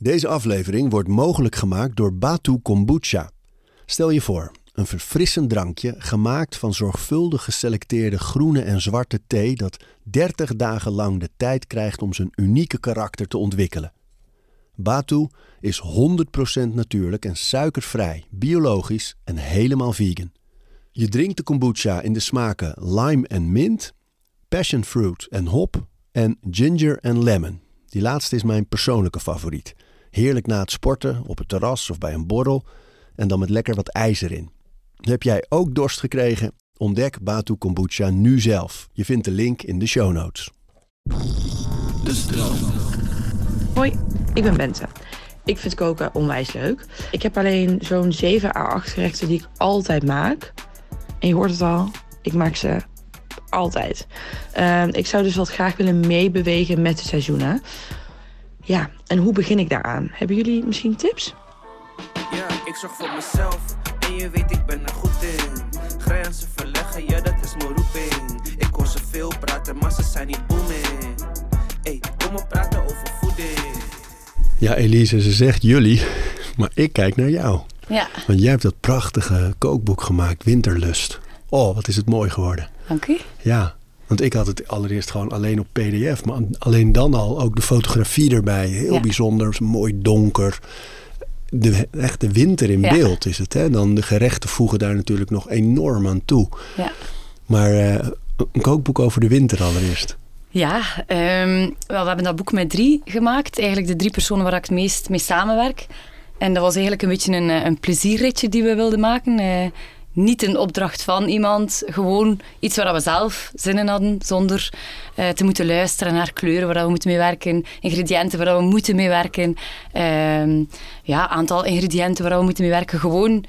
Deze aflevering wordt mogelijk gemaakt door Batu Kombucha. Stel je voor, een verfrissend drankje gemaakt van zorgvuldig geselecteerde groene en zwarte thee dat 30 dagen lang de tijd krijgt om zijn unieke karakter te ontwikkelen. Batu is 100% natuurlijk en suikervrij, biologisch en helemaal vegan. Je drinkt de kombucha in de smaken lime en mint, passion fruit en hop en ginger en lemon. Die laatste is mijn persoonlijke favoriet. Heerlijk na het sporten, op het terras of bij een borrel en dan met lekker wat ijzer in. Heb jij ook dorst gekregen? Ontdek Batu Kombucha nu zelf. Je vindt de link in de show notes. De stroom. Hoi, ik ben Bente. Ik vind koken onwijs leuk. Ik heb alleen zo'n 7 à 8 gerechten die ik altijd maak. En je hoort het al, ik maak ze altijd. Ehm, ik zou dus wat graag willen meebewegen met de seizoenen. Ja, en hoe begin ik daaraan? Hebben jullie misschien tips? Ja, ik zorg voor mezelf. En je weet, ik ben er goed in. Grenzen verleggen, ja, dat is mijn roeping. Ik hoor ze veel praten, maar ze zijn niet booming. Ey, kom maar praten over voeding. Ja, Elise, ze zegt jullie, maar ik kijk naar jou. Ja, Want jij hebt dat prachtige kookboek gemaakt, Winterlust. Oh, wat is het mooi geworden. dank u. Ja, want ik had het allereerst gewoon alleen op PDF. Maar alleen dan al ook de fotografie erbij. Heel Ja. bijzonder, mooi donker. De, echt de winter in Ja. beeld is het. Hè? Dan de gerechten voegen daar natuurlijk nog enorm aan toe. Ja. Maar eh, een kookboek over de winter allereerst. Ja, ehm, wel, we hebben dat boek met drie gemaakt. Eigenlijk de drie personen waar ik het meest mee samenwerk. En dat was eigenlijk een beetje een, eh, een plezierritje die we wilden maken. Eh, niet een opdracht van iemand, gewoon iets waar we zelf zin in hadden, zonder eh, te moeten luisteren naar kleuren waar we moeten mee werken, ingrediënten waar we moeten mee werken, ehm, ja, aantal ingrediënten waar we moeten mee werken. Gewoon,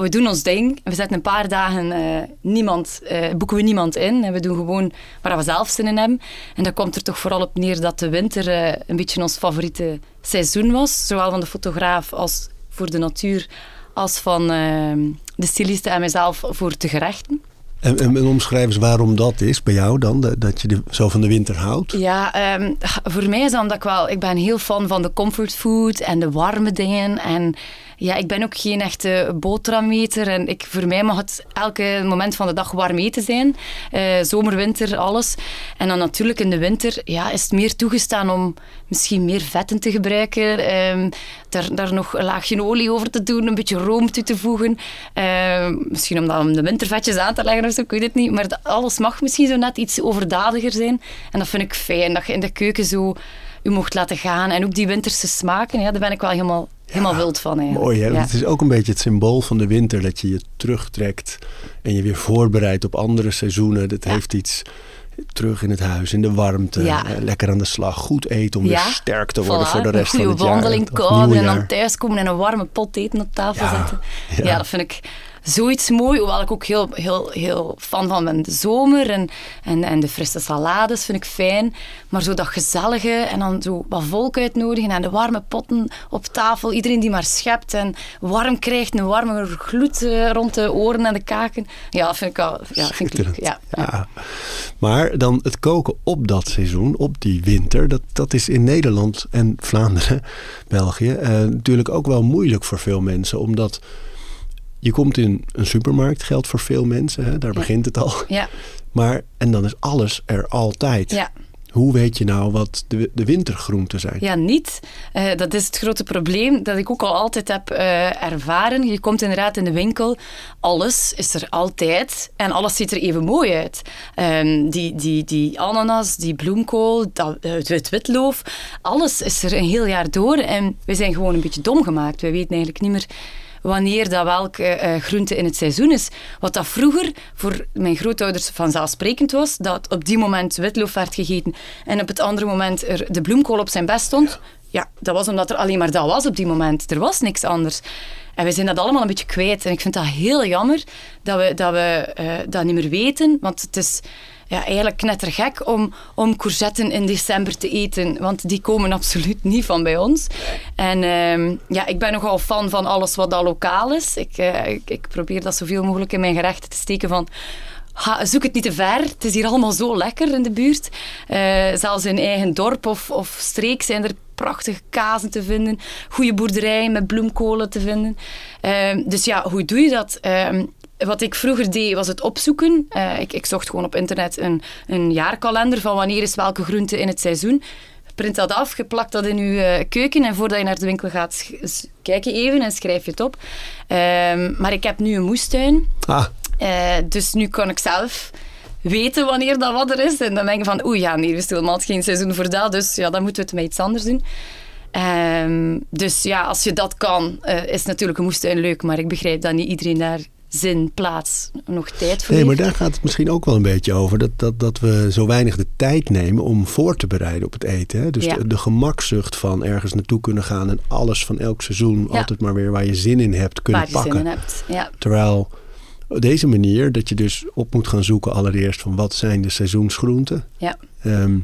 we doen ons ding, we zetten een paar dagen eh, niemand, eh, boeken we niemand in en we doen gewoon waar we zelf zin in hebben. En dan komt er toch vooral op neer dat de winter een beetje ons favoriete seizoen was, zowel van de fotograaf als voor de natuur, als van ehm, de stylisten en mijzelf voor de gerechten. En, en, en omschrijf eens waarom dat is bij jou dan. dat- Dat je de- zo van de winter houdt. Ja, ehm, voor mij is dat omdat ik wel... Ik ben heel fan van de comfortfood en de warme dingen. En ja, ik ben ook geen echte boterhammeter. En ik, voor mij mag het elke moment van de dag warm eten zijn. Eh, zomer, winter, alles. En dan natuurlijk in de winter ja, is het meer toegestaan om misschien meer vetten te gebruiken. ehm, daar, daar nog een laagje olie over te doen, een beetje room toe te voegen. Ehm, misschien om, dat, om de wintervetjes aan te leggen of zo, ik weet het niet. Maar alles mag misschien zo net iets overdadiger zijn. En dat vind ik fijn, dat je in de keuken zo u mocht laten gaan. En ook die winterse smaken, ja, daar ben ik wel helemaal, helemaal wild van. Eigenlijk. Mooi hè, Ja. Het is ook een beetje het symbool van de winter. Dat je je terugtrekt en je weer voorbereidt op andere seizoenen. Dat Ja. heeft iets terug in het huis, in de warmte. Ja. eh, lekker aan de slag, goed eten om Ja. weer sterk te worden Voilà, voor de rest een van goede het jaar. wandeling Het kouden nieuwe en dan thuiskomen en een warme pot eten op tafel Ja, zetten. Ja. dat vind ik zoiets mooi. Hoewel ik ook heel, heel, heel fan van ben de zomer en, en, en de frisse salades vind ik fijn. Maar zo dat gezellige en dan zo wat volk uitnodigen en de warme potten op tafel. Iedereen die maar schept en warm krijgt, een warme gloed eh, rond de oren en de kaken. Ja, vind ik, wel, ja, vind ik leuk. Ja, ja. Ja. Maar dan het koken op dat seizoen, op die winter, dat, dat is in Nederland en Vlaanderen, België, eh, natuurlijk ook wel moeilijk voor veel mensen. Omdat je komt in een supermarkt, geldt voor veel mensen, hè, daar begint het al. ja. Maar, en dan is alles er altijd. ja. Hoe weet je nou wat de, de wintergroenten zijn? Ja, niet. Eh, dat is het grote probleem dat ik ook al altijd heb eh, ervaren. Je komt inderdaad in de winkel, alles is er altijd en alles ziet er even mooi uit. Ehm, die, die, die ananas, die bloemkool, dat, eh, het wit witloof, alles is er een heel jaar door en we zijn gewoon een beetje dom gemaakt. We weten eigenlijk niet meer wanneer dat welke eh, groente in het seizoen is. Wat dat vroeger voor mijn grootouders vanzelfsprekend was, dat op die moment witloof werd gegeten en op het andere moment er de bloemkool op zijn best stond. Ja, dat was omdat er alleen maar dat was op die moment. Er was niks anders. En we zijn dat allemaal een beetje kwijt. En ik vind dat heel jammer dat we dat, we, eh, dat niet meer weten. Want het is ja, eigenlijk knettergek om, om courgetten in december te eten. Want die komen absoluut niet van bij ons. En ehm, ja, ik ben nogal fan van alles wat al lokaal is. Ik, eh, ik, ik probeer dat zoveel mogelijk in mijn gerechten te steken van... Zoek het niet te ver. Het is hier allemaal zo lekker in de buurt. Eh, zelfs in eigen dorp of, of streek zijn er prachtige kazen te vinden, goede boerderijen met bloemkolen te vinden. Ehm, dus ja, hoe doe je dat? Ehm, wat ik vroeger deed, was het opzoeken. Uh, ik, ik, zocht gewoon op internet een, een jaarkalender van wanneer is welke groente in het seizoen print dat af, je plakt dat in je uh, keuken en voordat je naar de winkel gaat, kijk je even en schrijf je het op. Um, maar ik heb nu een moestuin. Ah. Uh, dus nu kan ik zelf weten wanneer dat wat er is. En dan denk je van, oeh ja, nee, we is helemaal geen seizoen voor dat. Dus ja, dan moeten we het met iets anders doen. Um, dus ja, als je dat kan, uh, is natuurlijk een moestuin leuk. Maar ik begrijp dat niet iedereen daar zin, plaats, nog tijd voor Nee, maar daar gaat het misschien ook wel een beetje over. Dat, dat, dat we zo weinig de tijd nemen om voor te bereiden op het eten. Hè? Dus Ja. de, de gemakzucht van ergens naartoe kunnen gaan en alles van elk seizoen Ja. altijd maar weer waar je zin in hebt kunnen waar je zin pakken. in hebt. Ja. Terwijl op deze manier dat je dus op moet gaan zoeken allereerst van wat zijn de seizoensgroenten. Ja. Ehm,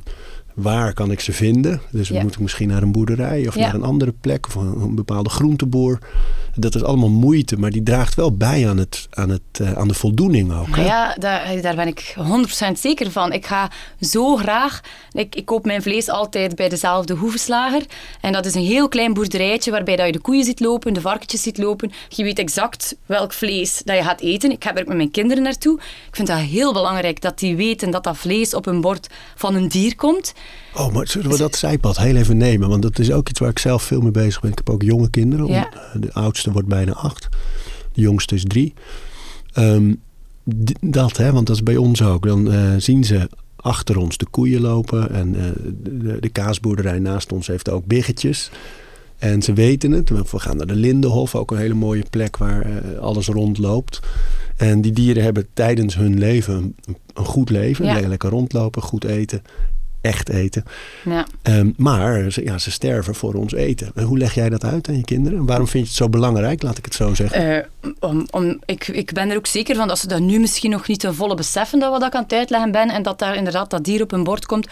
waar kan ik ze vinden? Dus we Ja. moeten misschien naar een boerderij of Ja. naar een andere plek of een, een bepaalde groenteboer. Dat is allemaal moeite, maar die draagt wel bij aan, het, aan, het, eh, aan de voldoening ook. Hè? ja, daar, daar ben ik 100% zeker van. Ik ga zo graag... Ik, ik koop mijn vlees altijd bij dezelfde hoevenslager. En dat is een heel klein boerderijtje waarbij dat je de koeien ziet lopen, de varkentjes ziet lopen. Je weet exact welk vlees dat je gaat eten. Ik ga er met mijn kinderen naartoe. Ik vind dat heel belangrijk dat die weten dat dat vlees op een bord van een dier komt. Oh, maar zullen we dat zijpad heel even nemen? Want dat is ook iets waar ik zelf veel mee bezig ben. Ik heb ook jonge kinderen. Ja. De oudste wordt bijna acht. De jongste is drie. D- dat, hè, want dat is bij ons ook. Dan eh, zien ze achter ons de koeien lopen. En eh, de, de kaasboerderij naast ons heeft ook biggetjes. En ze weten het. We gaan naar de Lindenhof, ook een hele mooie plek waar eh, alles rondloopt. En die dieren hebben tijdens hun leven een, een goed leven. Ja. Lekker rondlopen, goed eten, echt eten. Ja. Ehm, maar ze, ja, ze sterven voor ons eten. En hoe leg jij dat uit aan je kinderen? En waarom vind je het zo belangrijk, laat ik het zo zeggen? Eh, om, om, ik, ik ben er ook zeker van dat ze dat nu misschien nog niet ten volle beseffen dat we dat aan het uitleggen ben en dat daar inderdaad dat dier op hun bord komt.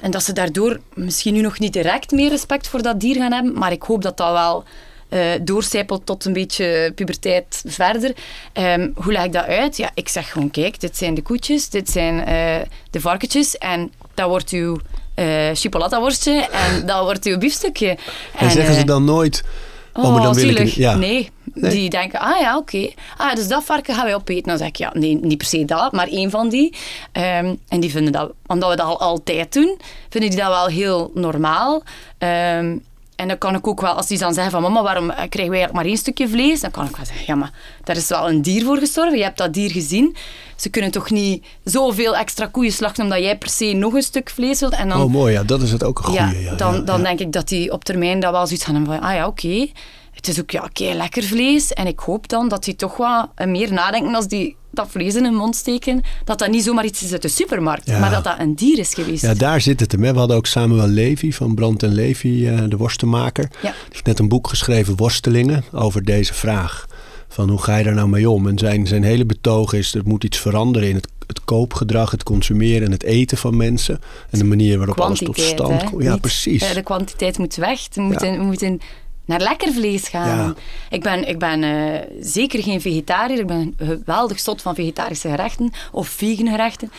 En dat ze daardoor misschien nu nog niet direct meer respect voor dat dier gaan hebben, maar ik hoop dat dat wel eh doorcijpelt tot een beetje puberteit verder. Ehm, hoe leg ik dat uit? Ja, ik zeg gewoon, kijk, dit zijn de koetjes, dit zijn eh, de varkentjes en dat wordt uw eh chipolata-worstje en dat wordt uw biefstukje. en zeggen ze eh, dan nooit... Oh, maar dan wil ik zielig. een- ja. Nee. Nee? die denken, ah ja, oké. Ah, dus dat varken gaan wij opeten. Dan zeg ik, ja, nee, niet per se dat, maar één van die. Ehm, en die vinden dat, omdat we dat al altijd doen, vinden die dat wel heel normaal. Ehm, en dan kan ik ook wel, als die dan zeggen van mama, waarom eh, krijgen wij eigenlijk maar één stukje vlees? Dan kan ik wel zeggen, ja, maar daar is wel een dier voor gestorven. Je hebt dat dier gezien. Ze kunnen toch niet zoveel extra koeien slachten omdat jij per se nog een stuk vlees wilt. En dan, Oh, mooi, ja, dat is het ook een goede. ja, dan, dan denk ik dat die op termijn dat wel zoiets gaan hebben van, ah ja, oké. Het is ook ja, oké, lekker vlees. En ik hoop dan dat die toch wat eh, meer nadenken als die dat vlees in hun mond steken. Dat dat niet zomaar iets is uit de supermarkt, Ja. maar dat dat een dier is geweest. Ja, daar zit het hem. hè. We hadden ook Samuel Levy van Brand en Levy, eh, de worstenmaker. Ja. Die heeft net een boek geschreven, Worstelingen, over deze vraag. Van hoe ga je daar nou mee om? En zijn, zijn hele betoog is, er moet iets veranderen in het, het koopgedrag, het consumeren en het eten van mensen. En de manier waarop alles tot stand komt. Ja, Niet, precies. eh, de kwantiteit moet weg. We moeten, Ja. we moeten naar lekker vlees gaan. Ja. Ik ben, ik ben eh, zeker geen vegetariër. Ik ben geweldig zot van vegetarische gerechten of vegan gerechten.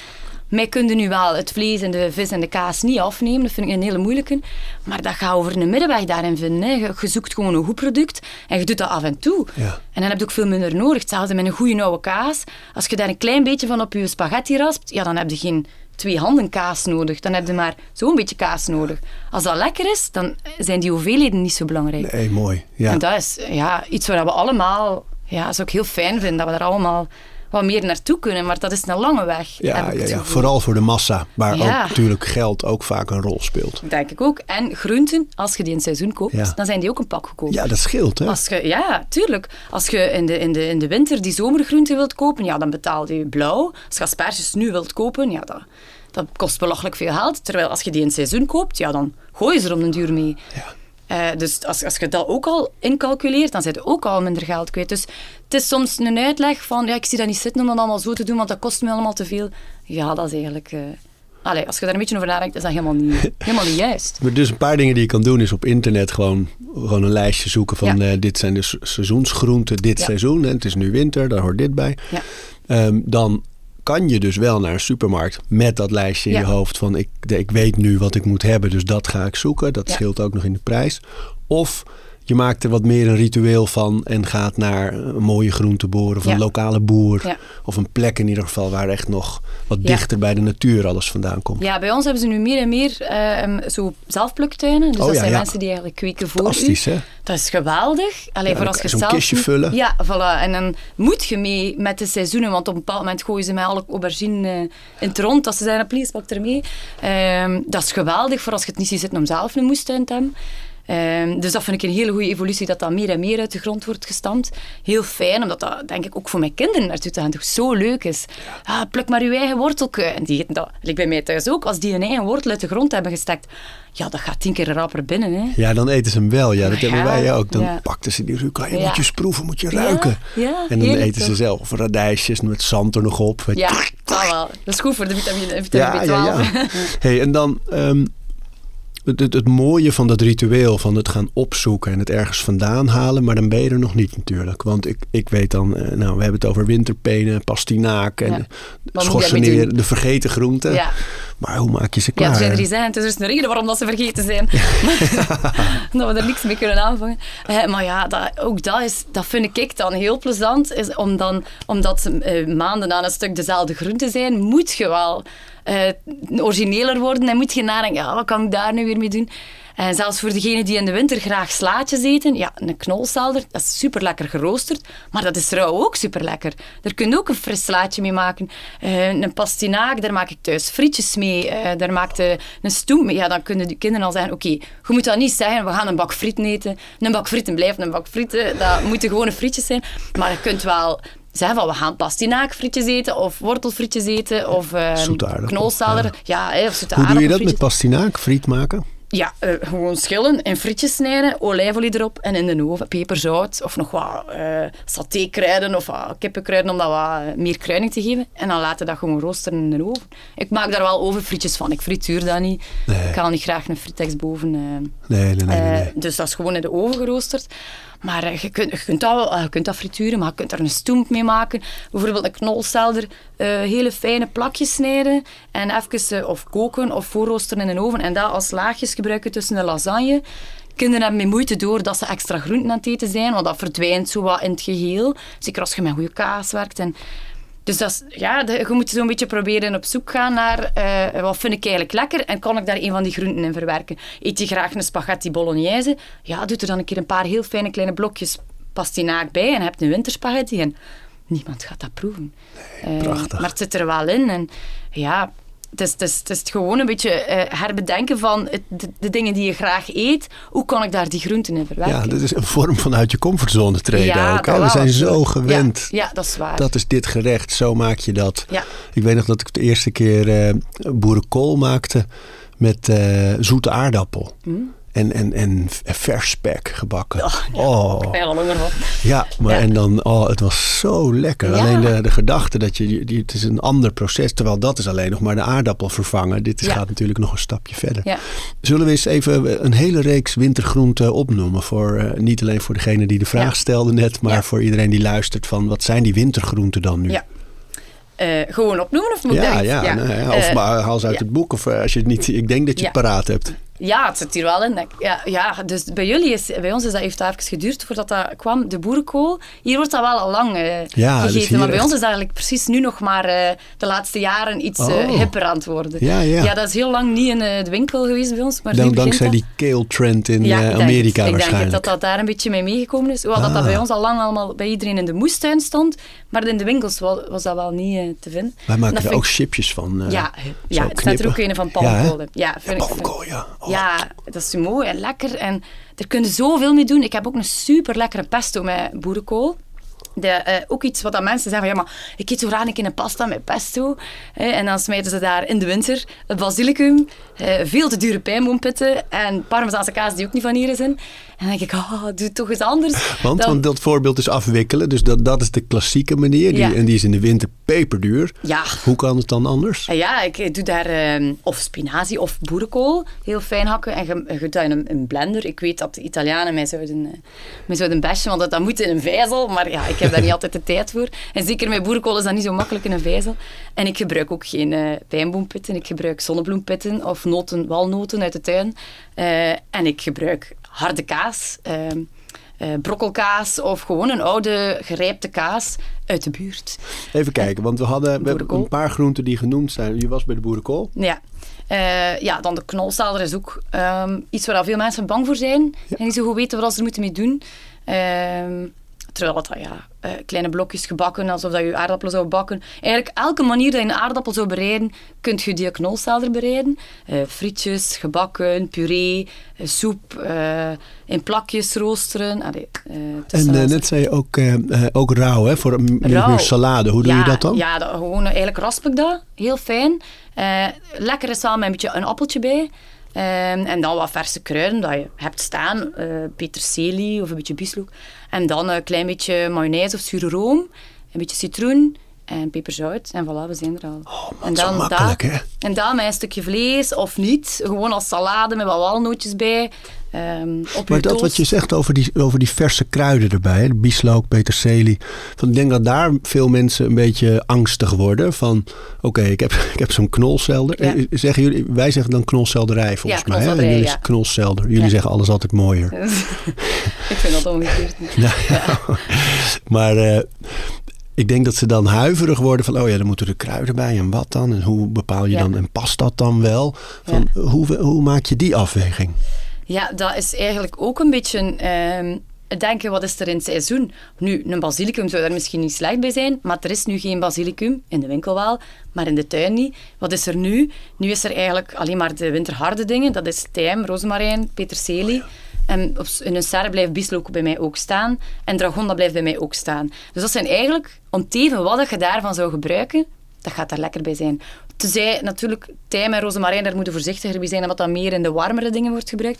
Mij kunnen nu wel het vlees en de vis en de kaas niet afnemen. Dat vind ik een hele moeilijke. Maar dat gaat over een middenweg daarin vinden. Hè. Je, je zoekt gewoon een goed product en je doet dat af en toe. Ja. En dan heb je ook veel minder nodig. Hetzelfde met een goede oude kaas. Als je daar een klein beetje van op je spaghetti raspt, ja, dan heb je geen twee handen kaas nodig. Dan heb je maar zo'n beetje kaas nodig. Als dat lekker is, dan zijn die hoeveelheden niet zo belangrijk. Nee, mooi. Ja. En dat is ja, iets waar we allemaal... Ja, dat is ook heel fijn vinden, dat we daar allemaal wat meer naartoe kunnen. Maar dat is een lange weg. Ja, ja, ja, vooral voor de massa, waar Ja. ook natuurlijk geld ook vaak een rol speelt. Denk ik ook. En groenten, als je die in het seizoen koopt, Ja. dan zijn die ook een pak goedkoop. Ja, dat scheelt, hè? Als je, ja, tuurlijk. Als je in de, in, de, in de winter die zomergroenten wilt kopen, ja, dan betaal je blauw. Als je asperges nu wilt kopen, ja, dat, dat kost belachelijk veel geld. Terwijl als je die in het seizoen koopt, ja, dan gooi je ze er om een duur mee. Ja. Eh, dus als, als je dat ook al incalculeert, dan zit je ook al minder geld kwijt. Dus het is soms een uitleg van, ja, ik zie dat niet zitten om dat allemaal zo te doen, want dat kost me allemaal te veel. Ja, dat is eigenlijk... eh, Allee, als je daar een beetje over nadenkt, is dat helemaal niet, helemaal niet juist. Maar dus een paar dingen die je kan doen is op internet gewoon, gewoon een lijstje zoeken van Ja. eh, dit zijn de se- seizoensgroenten dit Ja. seizoen. En het is nu winter, daar hoort dit bij. Ja. Ehm, dan kan je dus wel naar een supermarkt met dat lijstje in Ja. je hoofd van ik, ik weet nu wat ik moet hebben, dus dat ga ik zoeken. Dat scheelt ook nog in de prijs. Of je maakt er wat meer een ritueel van en gaat naar een mooie groenteboer of Ja. een lokale boer. Ja. Of een plek in ieder geval waar echt nog wat Ja. dichter bij de natuur alles vandaan komt. Ja, bij ons hebben ze nu meer en meer eh, zo zelfpluktuinen. Dus Oh dat zijn mensen die eigenlijk kweken voor Fantastisch, u. hè? Dat is geweldig. Alleen voor als je zelf kistje vullen. Ja, voilà. En dan moet je mee met de seizoenen, want op een bepaald moment gooien ze met alle aubergine eh, in het rond. Dat ze zeggen, please, pak er mee. Ehm, dat is geweldig voor als je het niet ziet zitten om zelf een moestuin te hebben. Ehm, dus dat vind ik een hele goede evolutie, dat dat meer en meer uit de grond wordt gestampt. Heel fijn, omdat dat denk ik ook voor mijn kinderen naartoe te gaan toch zo leuk is. Ah, pluk maar je eigen wortelke. En die dat, like bij mij thuis ook, als die een eigen wortel uit de grond hebben gestekt, ja, dat gaat tien keer rapper binnen. Hè. Ja, dan eten ze hem wel. Ja, dat hebben wij ook. Dan ja. pakten ze die rucola. Je Ja. moet je proeven, moet je ruiken. ja, en dan eten ze toch? zelf radijsjes met zand er nog op. Ja, dat wel. Dat is goed voor de vitamine, vitamine Ja, B12. ja, ja. Hey, en dan ehm, het, het, het mooie van dat ritueel, van het gaan opzoeken en het ergens vandaan halen, maar dan ben je er nog niet natuurlijk. Want ik, ik weet dan, eh, nou, we hebben het over winterpenen, pastinaak en Ja. schorseneren, de vergeten groenten. Ja. Maar hoe maak je ze Ja, klaar? er zijn er die zijn, het is dus een reden waarom dat ze vergeten zijn. dat we er niks mee kunnen aanvangen. Eh, maar ja, dat, ook dat, is, dat vind ik dan heel plezant. Is om dan, omdat ze eh, maanden aan een stuk dezelfde groenten zijn, moet je wel eh, origineler worden en moet je nadenken, ja, wat kan ik daar nu weer mee doen? En zelfs voor degenen die in de winter graag slaatjes eten, ja, een knolselder, dat is super lekker geroosterd, maar dat is rauw ook super lekker. Daar kun je ook een fris slaatje mee maken. Eh, een pastinaak, daar maak ik thuis frietjes mee. Eh, daar maak je een stoem mee. Ja, dan kunnen de kinderen al zeggen, oké, je moet dat niet zeggen, we gaan een bak frieten eten. Een bak frieten blijft een bak frieten. Dat moeten gewone frietjes zijn. Maar je kunt wel zeggen van, we gaan pastinaakfrietjes eten, of wortelfrietjes eten, of eh aardappel, knolselder. ja. Ja, of Hoe doe je dat met pastinaak? Friet maken? Ja, eh, gewoon schillen, in frietjes snijden, olijfolie erop en in de oven. Peper, zout of nog wat eh satékruiden of wat kippenkruiden om dat wat eh, meer kruiding te geven. En dan laten dat gewoon roosteren in de oven. Ik maak daar wel ovenfrietjes van. Ik frituur dat niet. Nee. Ik haal niet graag een fritex boven. eh. Nee, nee, nee. nee. dus dat is gewoon in de oven geroosterd. Maar eh, je, kunt, je, kunt dat, wel- eh, je kunt dat frituren, maar je kunt er een stoemp mee maken. Bijvoorbeeld een knolselder, eh, hele fijne plakjes snijden en even of koken of voorroosteren in een oven. En dat als laagjes gebruiken tussen de lasagne. Kinderen hebben mee moeite door dat ze extra groenten aan het eten zijn, want dat verdwijnt zo wat in het geheel. Zeker als je met goede kaas werkt. En dus dat is, ja, de- je moet zo'n beetje proberen op zoek gaan naar eh, wat vind ik eigenlijk lekker en kan ik daar een van die groenten in verwerken. Eet je graag een spaghetti bolognese? Ja, doe er dan een keer een paar heel fijne kleine blokjes pastinaak bij en heb een winterspaghetti. En niemand gaat dat proeven. Eh, prachtig. maar het zit er wel in. En ja, het is, het is, het is gewoon een beetje eh, herbedenken van het- de, de dingen die je graag eet. Hoe kan ik daar die groenten in verwerken? Ja, dat is een vorm van uit je comfortzone treden Ja, ook. Hè? We zijn zo gewend. Ja, ja, dat is waar. Dat is dit gerecht, zo maak je dat. Ja. Ik weet nog dat ik de eerste keer eh, boerenkool maakte met eh, zoete aardappel. En, en, en vers spek gebakken. Oh, Oh, Ik ben al ja, maar Ja. en dan, oh, het was zo lekker. Ja. Alleen de, de gedachte dat je, die, het is een ander proces. Terwijl dat is alleen nog maar de aardappel vervangen. Dit is, Ja. gaat natuurlijk nog een stapje verder. Ja. Zullen we eens even een hele reeks wintergroenten opnoemen? Voor, eh, niet alleen voor degene die de vraag Ja. stelde net, maar Ja. voor iedereen die luistert van wat zijn die wintergroenten dan nu? Ja. Eh, gewoon opnoemen of moet ik Ja, ja, nou ja, of Eh, maar haal ze uit ja. het boek. Of als je het niet, ik denk dat je het Ja. paraat hebt. Ja, het zit hier wel in. Ja, ja, dus bij jullie is, bij ons is dat, heeft dat even geduurd voordat dat kwam. De boerenkool, hier wordt dat wel al lang eh, Ja, gegeten. maar bij echt- ons is dat eigenlijk precies nu nog maar eh, de laatste jaren iets eh, Oh. hipper aan het worden. Ja, ja. dat is heel lang niet in de winkel geweest bij ons. Maar nu Dan, dankzij dat. die kale trend in Ja, Amerika het. Ik denk waarschijnlijk. dat dat daar een beetje mee meegekomen is. Hoewel dat, dat Ah. bij ons al lang allemaal bij iedereen in de moestuin stond. Maar in de winkels was, was dat wel niet eh, te vinden. Wij maken er ook chipjes van. eh, ja, zo ja het staat er ook een van palmkool. Ja, vind Ja, palmkool, ja. Oh. Ja, dat is mooi en lekker. En er kun je zoveel mee doen. Ik heb ook een super lekkere pesto met boerenkool. De, eh, ook iets wat mensen zeggen van, ja, maar ik eet zo graag een keer een pasta met pesto. Eh, en dan smijten ze daar in de winter het basilicum, eh, veel te dure pijnboompitten en parmezaanse kaas die ook niet van hier is in. En dan denk ik, ah, doe het toch eens anders. Want, Dan- want dat voorbeeld is afwikkelen. Dus dat, dat is de klassieke manier. Die, Ja. En die is in de winter peperduur. Ja. Hoe kan het dan anders? Ja, ik doe daar ehm, of spinazie of boerenkool heel fijn hakken en je, je doet dat in een, blender. Ik weet dat de Italianen mij zouden, eh, mij zouden bashen, want dat, dat moet in een vijzel. Maar ja, ik heb daar niet altijd de tijd voor. En zeker met boerenkool is dat niet zo makkelijk in een vijzel. En ik gebruik ook geen uh, pijnboompitten. Ik gebruik zonnebloempitten of noten, walnoten uit de tuin. Uh, en ik gebruik harde kaas. Ehm, uh, brokkelkaas of gewoon een oude gerijpte kaas uit de buurt. Even kijken, want we hadden we een paar groenten die genoemd zijn. Je was bij de boerenkool. Ja. Uh, ja, dan de knolselder is ook um, iets waar veel mensen bang voor zijn. En niet zo goed weten wat ze er moeten mee doen. Uh, terwijl dat, ja, uh, kleine blokjes gebakken, alsof dat je aardappelen zou bakken. Eigenlijk elke manier dat je een aardappel zou bereiden, kunt je die knolselder bereiden. Uh, frietjes, gebakken, puree, uh, soep, in plakjes roosteren. Allee, en net zei je ook, ook rauw, hè, voor een salade. Hoe doe ja, je dat dan? Ja, dat, gewoon, eigenlijk rasp ik dat. Heel fijn. lekker is wel met een beetje een appeltje bij. Um, en dan wat verse kruiden dat je hebt staan. Uh, peterselie of een beetje bieslook. En dan een klein beetje mayonaise of zure room. Een beetje citroen en peperzout. En voilà, we zijn er al. Oh, en dan makkelijk, hè? En dan met een stukje vlees of niet. Gewoon als salade met wat walnootjes bij. Um, op maar dat wat je zegt over die, over die verse kruiden erbij, de bieslook, peterselie. Van, ik denk dat daar veel mensen een beetje angstig worden. Van oké, ik heb, ik heb zo'n knolselder. Ja. Eh, zeggen jullie, wij zeggen dan knolselderij volgens ja, mij. Hè? En jullie ja. knolselder. Jullie zeggen alles altijd mooier. ik vind dat omgekeerd. ja, Maar uh, ik denk dat ze dan huiverig worden van, oh ja, dan moeten er kruiden bij en wat dan? En hoe bepaal je dan, en past dat dan wel? Van, hoe, hoe maak je die afweging? Ja, dat is eigenlijk ook een beetje um, denken, wat is er in het seizoen? Nu, een basilicum zou daar misschien niet slecht bij zijn, maar er is nu geen basilicum, in de winkel wel, maar in de tuin niet. Wat is er nu? Nu is er eigenlijk alleen maar de winterharde dingen. Dat is tijm, rozemarijn, peterselie. En in een serre blijft bieslook bij mij ook staan. En dragon, dat blijft bij mij ook staan. Dus dat zijn eigenlijk, om te even wat je daarvan zou gebruiken, dat gaat daar lekker bij zijn. Tenzij natuurlijk tijm en rozemarijn, daar moeten voorzichtiger bij zijn, omdat dat meer in de warmere dingen wordt gebruikt.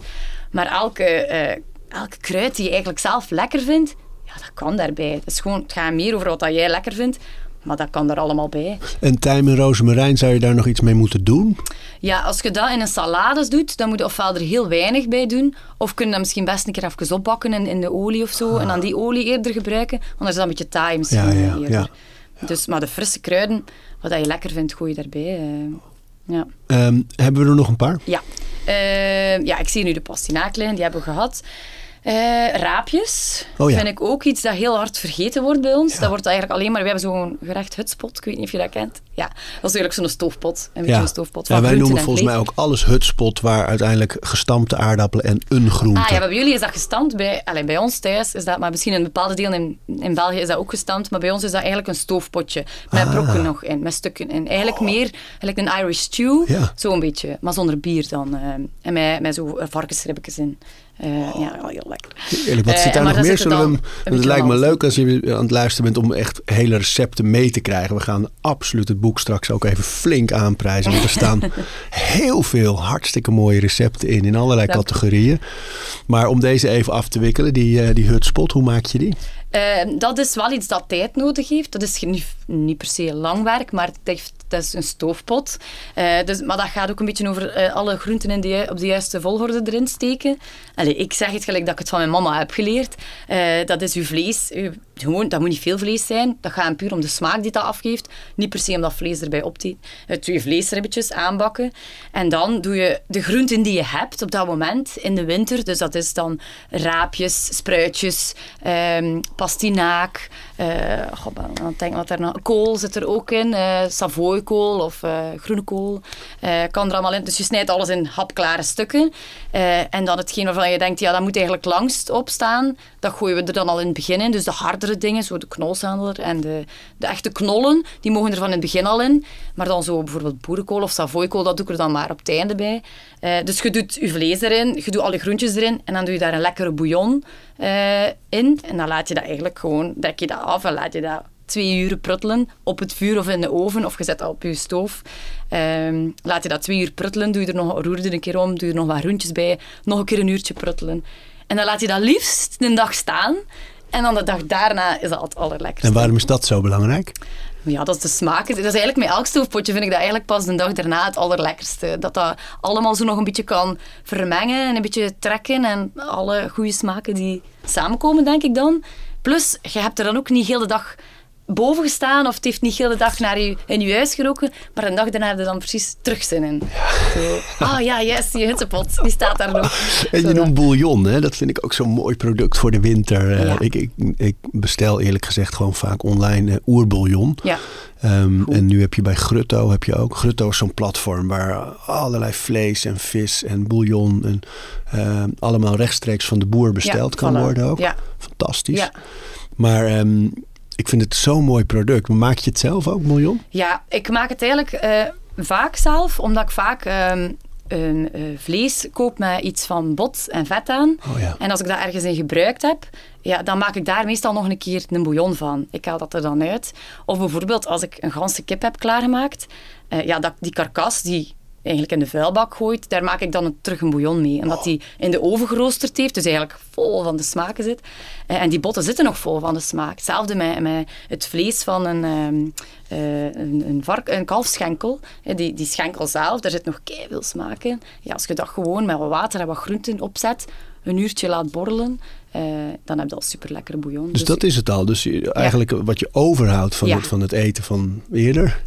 Maar elke, uh, elke kruid die je eigenlijk zelf lekker vindt, ja, dat kan daarbij. Het, is gewoon, het gaat meer over wat jij lekker vindt. Maar dat kan er allemaal bij. En tijm en rozemarijn, zou je daar nog iets mee moeten doen? Ja, als je dat in een salade doet, dan moet je ofwel er heel weinig bij doen, of kun je dat misschien best een keer even opbakken in, in de olie of zo, en dan die olie eerder gebruiken, want dan is dat een beetje taai misschien ja, ja, eerder. Ja. Dus, maar de frisse kruiden, wat je lekker vindt, gooi je daarbij. Uh, ja. Um, hebben we er nog een paar? Ja. Uh, ja, ik zie nu de pastinaaklijnen, die hebben we gehad. Uh, raapjes oh, ja. vind ik ook iets dat heel hard vergeten wordt bij ons. Dat wordt eigenlijk alleen maar... We hebben zo'n gerecht hutspot, ik weet niet of je dat kent. Ja, dat is eigenlijk zo'n stoofpot. Een beetje ja. een stoofpot ja, wij noemen en volgens mij ook alles hutspot waar uiteindelijk gestampte aardappelen en een groente... Ah ja, bij jullie is dat gestampt. Bij, allez, bij ons thuis is dat... Maar misschien in bepaalde delen in, in België is dat ook gestampt. Maar bij ons is dat eigenlijk een stoofpotje. Met Ah. brokken nog in, met stukken in. Eigenlijk meer eigenlijk een Irish stew. Ja. Zo'n beetje. Maar zonder bier dan. eh, en met, met zo varkensribbetjes in. Eh, ja, heel lekker. Eerlijk, wat Eh, zit daar nog meer? Zullen we dan het lijkt me leuk als je aan het luisteren bent om echt hele recepten mee te krijgen. We gaan absoluut het boek straks ook even flink aanprijzen. Want er staan heel veel hartstikke mooie recepten in, in allerlei Dank categorieën. Maar om deze even af te wikkelen, die, eh, die hutspot, hoe maak je die? Eh, dat is wel iets dat tijd nodig heeft. Dat is niet, niet per se lang werk, maar het heeft, dat is een stoofpot. Eh, dus, maar dat gaat ook een beetje over eh, alle groenten in ju- op de juiste volgorde erin steken. Ik zeg het gelijk dat ik het van mijn mama heb geleerd. Eh, dat is uw vlees. Gewoon, dat moet niet veel vlees zijn. Dat gaat puur om de smaak die dat afgeeft. Niet per se om dat vlees erbij op te Het je vleesribbetjes aanbakken. En dan doe je de groenten die je hebt op dat moment in de winter. Dus dat is dan raapjes, spruitjes, ehm, pastinaak. goh, wat denk ik wat er nog? Kool zit er ook in. Savoykool of eh, groene kool. eh, kan er allemaal in. Dus je snijdt alles in hapklare stukken. Eh, en dan hetgeen waarvan je denkt, ja, dat moet eigenlijk langst opstaan. Dat gooien we er dan al in het begin in. Dus de hardere dingen, zo de knolsandler en de, de echte knollen, die mogen er van in het begin al in. Maar dan zo bijvoorbeeld boerenkool of savoykool, dat doe ik er dan maar op het einde bij. Dus je doet je vlees erin, je doet alle groentjes erin en dan doe je daar een lekkere bouillon in. En dan laat je dat eigenlijk gewoon, dek je dat af en laat je dat twee uur pruttelen op het vuur of in de oven of je zet dat op je stoof. Ehm, laat je dat twee uur pruttelen, doe je er nog, roer er een keer om, doe je er nog wat groentjes bij, nog een keer een uurtje pruttelen. En dan laat je dat liefst een dag staan. En dan de dag daarna is dat het allerlekkerste. En waarom is dat zo belangrijk? Ja, dat is de smaak. Dat is eigenlijk met elk stoofpotje vind ik dat eigenlijk pas de dag daarna het allerlekkerste. Dat dat allemaal zo nog een beetje kan vermengen en een beetje trekken. En alle goede smaken die samenkomen, denk ik dan. Plus, je hebt er dan ook niet heel de dag boven gestaan of het heeft niet heel de dag naar je, in je huis geroken, maar een dag daarna heb je dan precies terug zin in. Zo, ah ja, yes, die hittepot, die staat daar nog. En je Zo, noemt bouillon, hè? dat vind ik ook zo'n mooi product voor de winter. Eh, Ja. ik, ik, ik bestel eerlijk gezegd gewoon vaak online eh, oerbouillon. Ja, Ehm, en nu heb je bij Grutto heb je ook. Grutto is zo'n platform waar allerlei vlees en vis en bouillon en ehm, allemaal rechtstreeks van de boer besteld ja, kan worden ook. Ja, Fantastisch. ja. Maar ehm, ik vind het zo'n mooi product. Maar Maak je het zelf ook, bouillon? Ja, ik maak het eigenlijk eh, vaak zelf, omdat ik vaak ehm, eh, vlees koop met iets van bot en vet aan. Oh ja. En als ik dat ergens in gebruikt heb, ja, dan maak ik daar meestal nog een keer een bouillon van. Ik haal dat er dan uit. Of bijvoorbeeld als ik een ganse kip heb klaargemaakt, eh, ja, dat, die karkas die eigenlijk in de vuilbak gooit, daar maak ik dan een, terug een bouillon mee. Omdat die in de oven geroosterd heeft, dus eigenlijk vol van de smaken zit. Eh, en die botten zitten nog vol van de smaak. Hetzelfde met, met het vlees van een, ehm, eh, een, een, vark, een kalfschenkel. Eh, die, die schenkel zelf, daar zit nog veel smaak in. Ja, als je dat gewoon met wat water en wat groenten opzet, een uurtje laat borrelen, dan heb je al super lekkere bouillon. Dus dat is het al. Dus je- eigenlijk wat je overhoudt van, Ja. het, van het eten van eerder,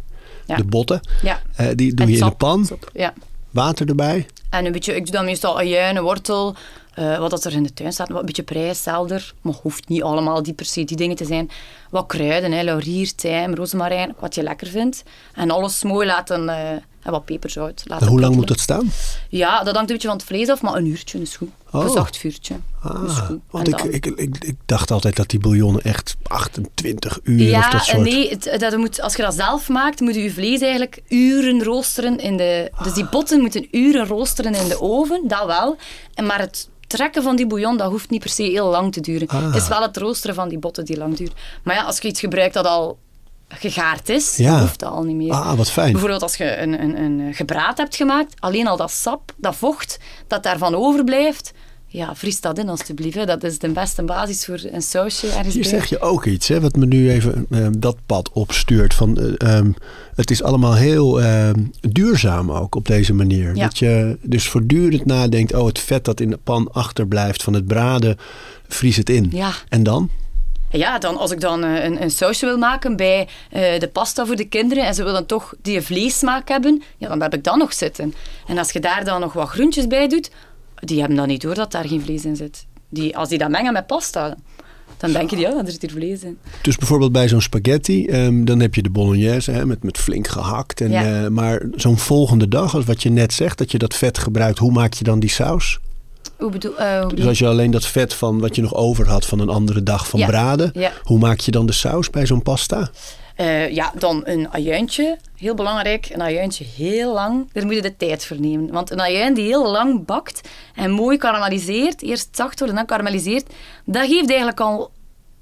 Ja. de botten, ja. eh, die doe En je in de pan, sap, Ja. water erbij. En een beetje, ik doe dan meestal ajuin, een wortel, eh, wat dat er in de tuin staat, wat een beetje prei, selder, maar hoeft niet allemaal die per se die dingen te zijn. Wat kruiden, hè, laurier, tijm, rozemarijn, wat je lekker vindt. En alles mooi laten, eh, en wat peperzout laten En hoe lang moet dat staan? Ja, dat hangt een beetje van het vlees af, maar een uurtje is goed. Op Oh. Een zacht vuurtje is Ah, goed. want ik, ik, ik, ik dacht altijd dat die bouillonnen echt 28 uur of Ja, dat soort... nee, het, dat moet, als je dat zelf maakt, moet je je vlees eigenlijk uren roosteren in de... Dus die botten moeten uren roosteren in de oven, dat wel. En maar het trekken van die bouillon, dat hoeft niet per se heel lang te duren. Ah. Het is wel het roosteren van die botten die lang duurt. Maar ja, als je iets gebruikt dat al gegaard is, Ja. hoeft dat al niet meer. Ah, wat fijn. Bijvoorbeeld als je een, een, een gebraad hebt gemaakt, alleen al dat sap, dat vocht, dat daarvan overblijft, ja, vries dat in alstublieft. Dat is de beste basis voor een sausje ergens Hier bij. zeg je ook iets, hè, wat me nu even eh, dat pad opstuurt. Van, eh, ehm, het is allemaal heel ehm, duurzaam ook op deze manier. Ja. Dat je dus voortdurend nadenkt, oh het vet dat in de pan achterblijft van het braden, vries het in. Ja. En dan? Ja, dan, als ik dan eh, een, een sausje wil maken bij eh, de pasta voor de kinderen en ze willen toch die vleessmaak hebben, ja, dan heb ik dat nog zitten. En als je daar dan nog wat groentjes bij doet, die hebben dan niet door dat daar geen vlees in zit. Die, als die dat mengen met pasta, dan denken die, ja, er zit hier vlees in. Dus bijvoorbeeld bij zo'n spaghetti, ehm, dan heb je de bolognese hè, met, met flink gehakt. En, Ja. eh, maar zo'n volgende dag, als wat je net zegt, dat je dat vet gebruikt, hoe maak je dan die saus? Hoe bedoel, eh, hoe Dus als je alleen dat vet van wat je nog over had van een andere dag van Ja. braden, Ja. hoe maak je dan de saus bij zo'n pasta? Eh, ja, dan een ajuintje. Heel belangrijk, een ajuintje heel lang. Daar moet je de tijd voor nemen. Want een ajuin die heel lang bakt en mooi karamelliseert, eerst zacht wordt en dan karamelliseert, dat geeft eigenlijk al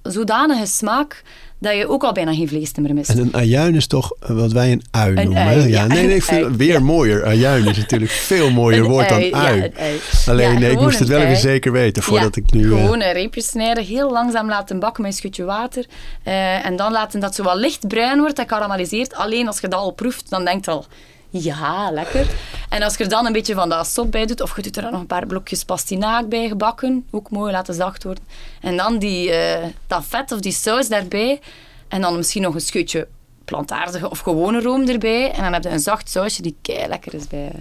zodanige smaak dat je ook al bijna geen vlees meer mist. En een ajuin is toch eh, wat wij een ui Een noemen. ui, ja, nee, nee, veel- ui, weer ja. mooier. Ajuin is natuurlijk veel mooier woord dan ui, ui. Ja, een ui. Alleen, nee, ik moest het wel even zeker weten voordat ik nu... eh, Gewoon een reepje snijden, heel langzaam laten bakken met een schutje water. Eh, en dan laten dat zo wat licht bruin wordt en karamelliseert. Alleen als je dat al proeft, dan denkt al... Ja, lekker. En als je er dan een beetje van dat sop bij doet, of je doet er dan nog een paar blokjes pastinaak bij gebakken, ook mooi laten zacht worden. En dan die, dat vet of die saus daarbij. En dan misschien nog een scheutje plantaardige of gewone room erbij. En dan heb je een zacht sausje die kei lekker is bij,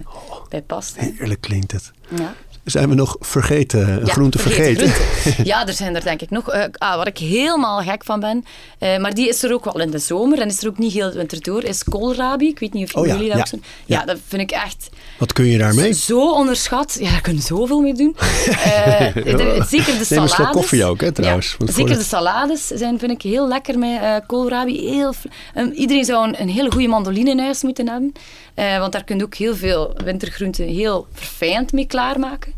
bij pasta. Heerlijk klinkt het. Ja. Zijn we nog vergeten, een Ja, groente vergeten? Ja, er zijn er denk ik nog. Eh, ah, waar ik helemaal gek van ben, eh, maar die is er ook wel in de zomer en is er ook niet heel de winter door, is koolrabi. Ik weet niet of Oh ja, jullie dat ja, ook zijn. ja. Ja, dat vind ik echt Wat kun je daarmee? zo onderschat. Ja, daar kun je zoveel mee doen. Eh, de- zeker de Neem een salades. slok koffie ook, hè, trouwens. Ja, zeker de salades zijn, vind ik heel lekker met koolrabi. Heel, Ehm, iedereen zou een, een hele goede mandoline in huis moeten hebben. Eh, want daar kun je ook heel veel wintergroenten heel verfijnd mee klaarmaken.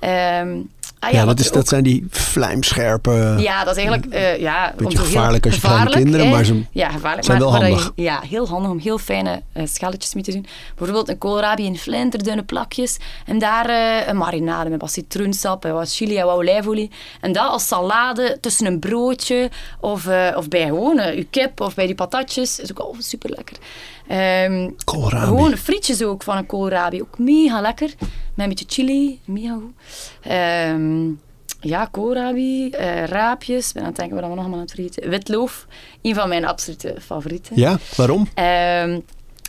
Ehm, ah, Ja, dat, is, dat zijn die vlijmscherpe... ja, dat is eigenlijk eh, ja, Beetje gevaarlijk als je kleine kinderen, hè. maar ze ja, gevaarlijk, zijn maar, wel handig. je- ja, heel handig om heel fijne eh, schelletjes mee te doen. Bijvoorbeeld een koolrabi in flinterdunne plakjes en daar eh, een marinade met wat citroensap en wat chili en wat olijfolie. En dat als salade tussen een broodje of, of bij gewoon je kip of bij die patatjes. is ook al super lekker. Koolrabi. Gewoon frietjes ook van een koolrabi. Ook mega lekker. Met een beetje chili. Goed. Ehm, ja, koolrabi, eh, raapjes. Ben aan het denken wat we nog allemaal aan het vergeten. Witloof, een van mijn absolute favorieten. Ja, waarom? Ehm,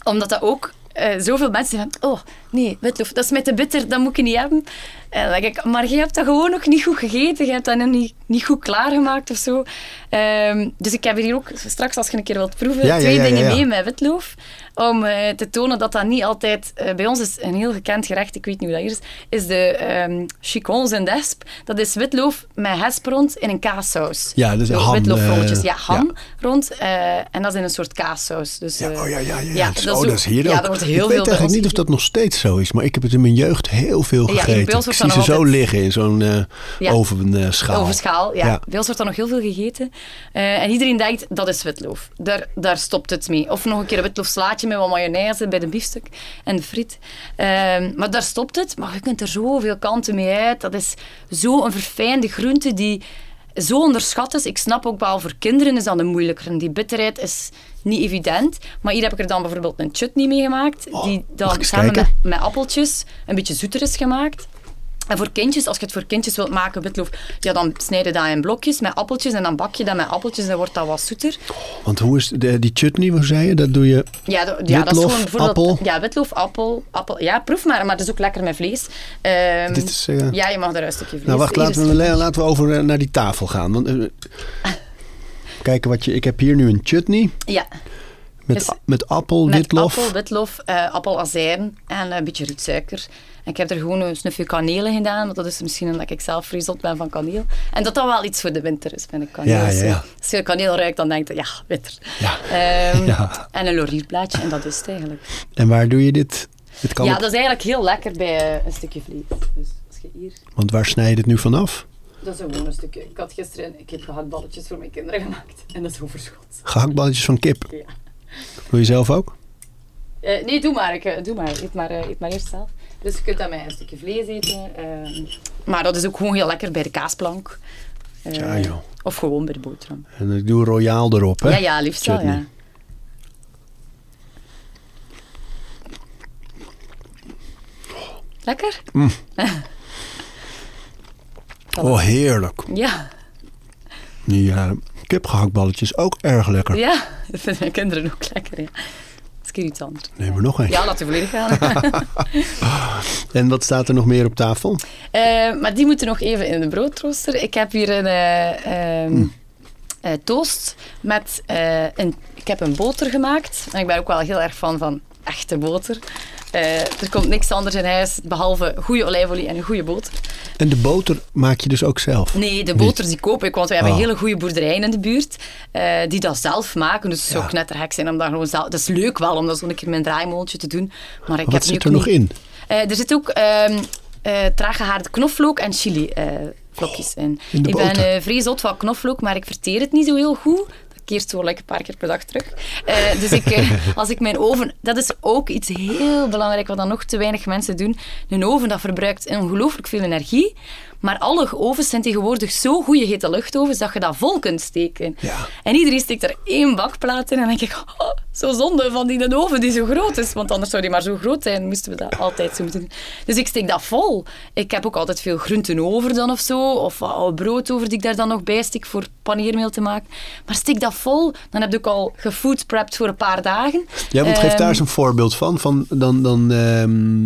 omdat dat ook eh, zoveel mensen zeggen, oh nee, witloof, dat is met te bitter, dat moet ik niet hebben. En dan denk ik, maar je hebt dat gewoon nog niet goed gegeten, je hebt dat nog niet, niet goed klaargemaakt of zo. Ehm, dus ik heb hier ook straks, als je een keer wilt proeven, Ja, ja, twee ja, ja, dingen ja. mee met witloof. Om eh, te tonen dat dat niet altijd... eh, bij ons is een heel gekend gerecht, ik weet niet hoe dat hier is, is de ehm chicons en desp. Dat is witloof met hesp rond in een kaassaus. Ja, dus ham, Witloof-rolletjes, eh, ja, ham rond. eh, en dat is in een soort kaassaus. Dus, Ja, eh, oh ja, ja, ja. ja, dat oh, is dat ook- is hier ja, ook. er wordt heel ik veel weet eigenlijk niet of dat nog steeds zo is, maar ik heb het in mijn jeugd heel veel Ja, gegeten. wordt zie ze zo altijd- liggen in zo'n eh Ja. ovenschaal. Overschaal, ja. Ja. Bij ons wordt er nog heel veel gegeten. Eh, en iedereen denkt, dat is witloof. Daar, daar stopt het mee. Of nog een keer een witloofslaatje met wat mayonaise bij de biefstuk en de friet. Ehm, maar daar stopt het. Maar je kunt er zoveel kanten mee uit. Dat is zo'n verfijnde groente die zo onderschat is. Ik snap ook wel, voor kinderen is dat een moeilijker. En die bitterheid is niet evident. Maar hier heb ik er dan bijvoorbeeld een chutney mee gemaakt. Oh, die dan samen met, met appeltjes een beetje zoeter is gemaakt. En voor kindjes, als je het voor kindjes wilt maken, witloof, ja, dan snijd je dat in blokjes met appeltjes en dan bak je dat met appeltjes en dan wordt dat wat zoeter. Want hoe is de, die chutney, hoe zei je? Dat doe je... Ja, do- ja dat is gewoon bijvoorbeeld... appel? Ja, witloof, appel, appel. Ja, proef maar, maar het is ook lekker met vlees. Ehm, Dit is, eh, Ja, je mag er een stukje vlees. Nou, wacht, laten we, la- laten we over eh, naar die tafel gaan. Want, eh, kijken wat je... Ik heb hier nu een chutney Ja, met, Dus- met appel, met witlof. appel, witlof, eh appelazijn en een beetje rietsuiker. En ik heb er gewoon een snufje kaneel in gedaan, want dat is misschien omdat ik zelf vrij ben van kaneel. En dat dat wel iets voor de winter is, vind ik kaneel. Ja, ja, ja. Als je kaneel ruikt, dan denk je, ja, winter. Ja. Ja. En een laurierblaadje, en dat is het eigenlijk. En waar doe je dit? Dit kan ja, op- dat is eigenlijk heel lekker bij eh, een stukje vlees. Dus als je hier... Want waar snij je dit nu vanaf? Dat is gewoon een stukje. Ik had gisteren ik heb gehaktballetjes voor mijn kinderen gemaakt. En dat is overschot. Gehaktballetjes van kip. Ja. Doe je zelf ook? Eh, nee, doe maar. Ik, eh, doe maar. Eet, maar. eh, eet maar eerst zelf. Dus je kunt dat met een stukje vlees eten. ehm, maar dat is ook gewoon heel lekker bij de kaasplank. Eh, Ja, joh. Of gewoon bij de boterham. En ik doe royaal erop, hè? Ja, ja, liefst wel, ja. Lekker? Oh, heerlijk. Ja. Eh, kipgehaktballetjes ook erg lekker. Ja, dat vinden mijn kinderen ook lekker, ja. Dat is anders. Neem er nog een. Ja, laten we volledig gaan. En wat staat er nog meer op tafel? Eh, maar die moeten nog even in de broodrooster. Ik heb hier een eh, ehm, eh, toast met eh, een... Ik heb een boter gemaakt. En ik ben ook wel heel erg fan van echte boter. Eh, er komt niks anders in huis behalve goede olijfolie en een goede boter. En de boter maak je dus ook zelf? Nee, de boters die koop ik, want we hebben Oh. hele goede boerderijen in de buurt die die dat zelf maken. Dus het zou Ja. knetterhek zijn om dat gewoon zelf... Dat is leuk wel, om dat zo'n keer met een draaimooltje te doen. Maar ik Wat heb zit er nog niet- in? er zit ook traag gehaarde knoflook en chili eh, in. ik ben eh vrij zot van knoflook, maar ik verteer het niet zo heel goed. Dat keert zo lekker een paar keer per dag terug. Eh, dus ik, eh, als ik mijn oven... Dat is ook iets heel belangrijk, wat dan nog te weinig mensen doen. Een oven dat verbruikt ongelooflijk veel energie. Maar alle ovens zijn tegenwoordig zo goede hete luchtovens dat je dat vol kunt steken. Ja. En iedereen steekt er één bakplaat in en dan denk ik, oh, zo zonde van die oven die zo groot is. Want anders zou die maar zo groot zijn, moesten we dat altijd zo moeten doen. Dus ik steek dat vol. Ik heb ook altijd veel groenten over dan of zo. Of wat brood over die ik daar dan nog bij steek voor paneermeel te maken. Maar steek dat vol, dan heb je ook al gefood prepped voor een paar dagen. Ja, want geef Ehm, daar eens een voorbeeld van. van dan, dan, ehm,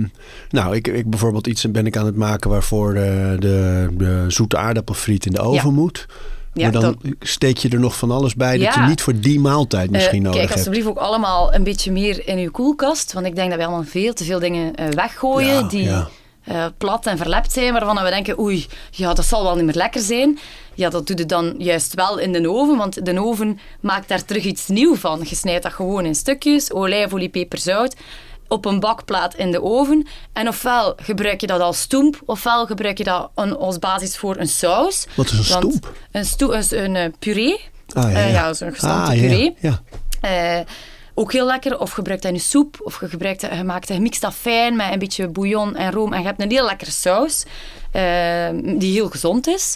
nou, ik, ik bijvoorbeeld iets ben ik aan het maken waarvoor eh, de, de zoete aardappelfriet in de oven Ja. moet. Ja, maar dan dan- steek je er nog van alles bij dat je niet voor die maaltijd misschien Eh, nodig Kijk hebt. alsjeblieft ook allemaal een beetje meer in uw koelkast. Want ik denk dat we allemaal veel te veel dingen eh, weggooien Ja, die eh, plat en verlept zijn. Waarvan we denken, oei, ja, dat zal wel niet meer lekker zijn. Ja, dat doe je dan juist wel in de oven. Want de oven maakt daar terug iets nieuws van. Je snijdt dat gewoon in stukjes. Olijfolie, peper, zout. Op een bakplaat in de oven. En ofwel gebruik je dat als stoemp, ofwel gebruik je dat als basis voor een saus. Wat is een stoemp? Een, stoe, een, een, puree. Ah, ja, Eh, ja. ja, zo'n gestampte Ah, ja, puree. Ja. Eh, ook heel lekker. Of gebruik dat in je soep. Of je, gebruikt, dat- je maakt dat, je fijn met een beetje bouillon en room. En je hebt een heel lekkere saus. eh, die heel gezond is.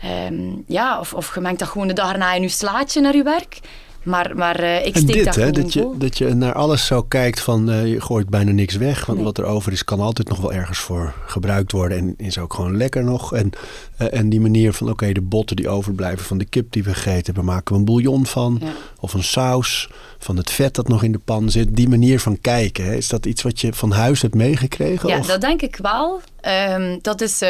Ehm, ja, of, of je mengt dat gewoon de dag erna in je slaatje naar je werk. Maar, maar eh, ik En steek dit, dat hè, dat je, dat je naar alles zo kijkt van eh, je gooit bijna niks weg. Want Nee. wat er over is, kan altijd nog wel ergens voor gebruikt worden. En is ook gewoon lekker nog. En, eh, en die manier van oké, de botten die overblijven van de kip die we gegeten hebben, maken we een bouillon van. Ja. Of een saus van het vet dat nog in de pan zit. Die manier van kijken, hè, is dat iets wat je van huis hebt meegekregen? Ja, of? dat denk ik wel. Ehm, dat is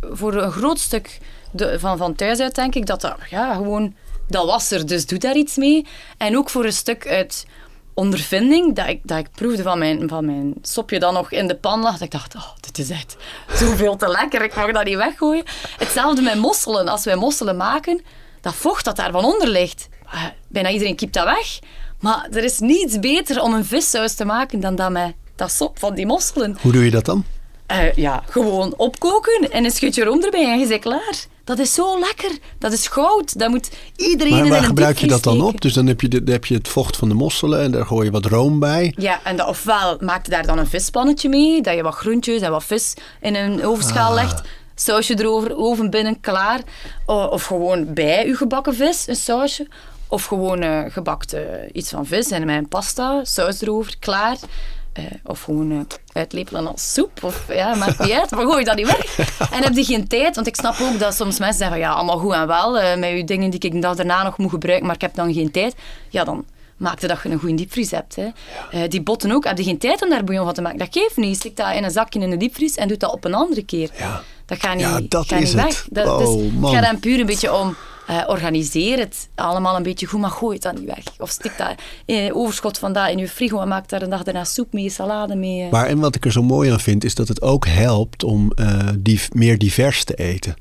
voor een groot stuk de, van, van thuis uit, denk ik, dat dat ja, gewoon... Dat was er, dus doe daar iets mee. En ook voor een stuk uit ondervinding, dat ik, dat ik proefde van mijn, van mijn sopje dat nog in de pan lag. Dat ik dacht, oh, dit is echt zoveel te lekker, ik mag dat niet weggooien. Hetzelfde met mosselen. Als wij mosselen maken, dat vocht dat daar van onder ligt, eh, bijna iedereen kiept dat weg. Maar er is niets beter om een vissaus te maken dan dat met dat sop van die mosselen. Hoe doe je dat dan? Eh, ja, gewoon opkoken en een scheutje room erbij en je bent klaar. Dat is zo lekker. Dat is goud. Dat moet iedereen Maar in waar gebruik je dat dan op? Dus dan heb je, de, dan heb je het vocht van de mosselen en daar gooi je wat room bij. Ja, en dat, ofwel maak je daar dan een vispannetje mee, dat je wat groentjes en wat vis in een ovenschaal Ah. legt. Sausje erover, oven binnen, klaar. Of gewoon bij je gebakken vis, een sausje. Of gewoon eh, gebakt eh, iets van vis en een pasta, saus erover, klaar. Eh, of gewoon eh, uitlepelen als soep. Of, ja, maakt niet uit, maar gooi dat niet weg. En heb je geen tijd, want ik snap ook dat soms mensen zeggen, ja, allemaal goed en wel, eh, met je dingen die ik daarna nog moet gebruiken, maar ik heb dan geen tijd. Ja, dan maak je dat je een goede diepvries hebt. Hè. Die botten ook, heb je geen tijd om daar bouillon van te maken. Dat geeft niet. Stik dat in een zakje in de diepvries en doe dat op een andere keer. Ja. Dat gaat niet, Ja, dat gaat is niet het. weg. Dat, Oh, dus man. het gaat dan puur een beetje om eh, organiseer het allemaal een beetje goed, maar gooi het dan niet weg. Of stik dat overschot van dat in je frigo en maak daar een dag daarna soep mee, salade mee. eh. Maar en wat ik er zo mooi aan vind, is dat het ook helpt om eh, div- meer divers te eten.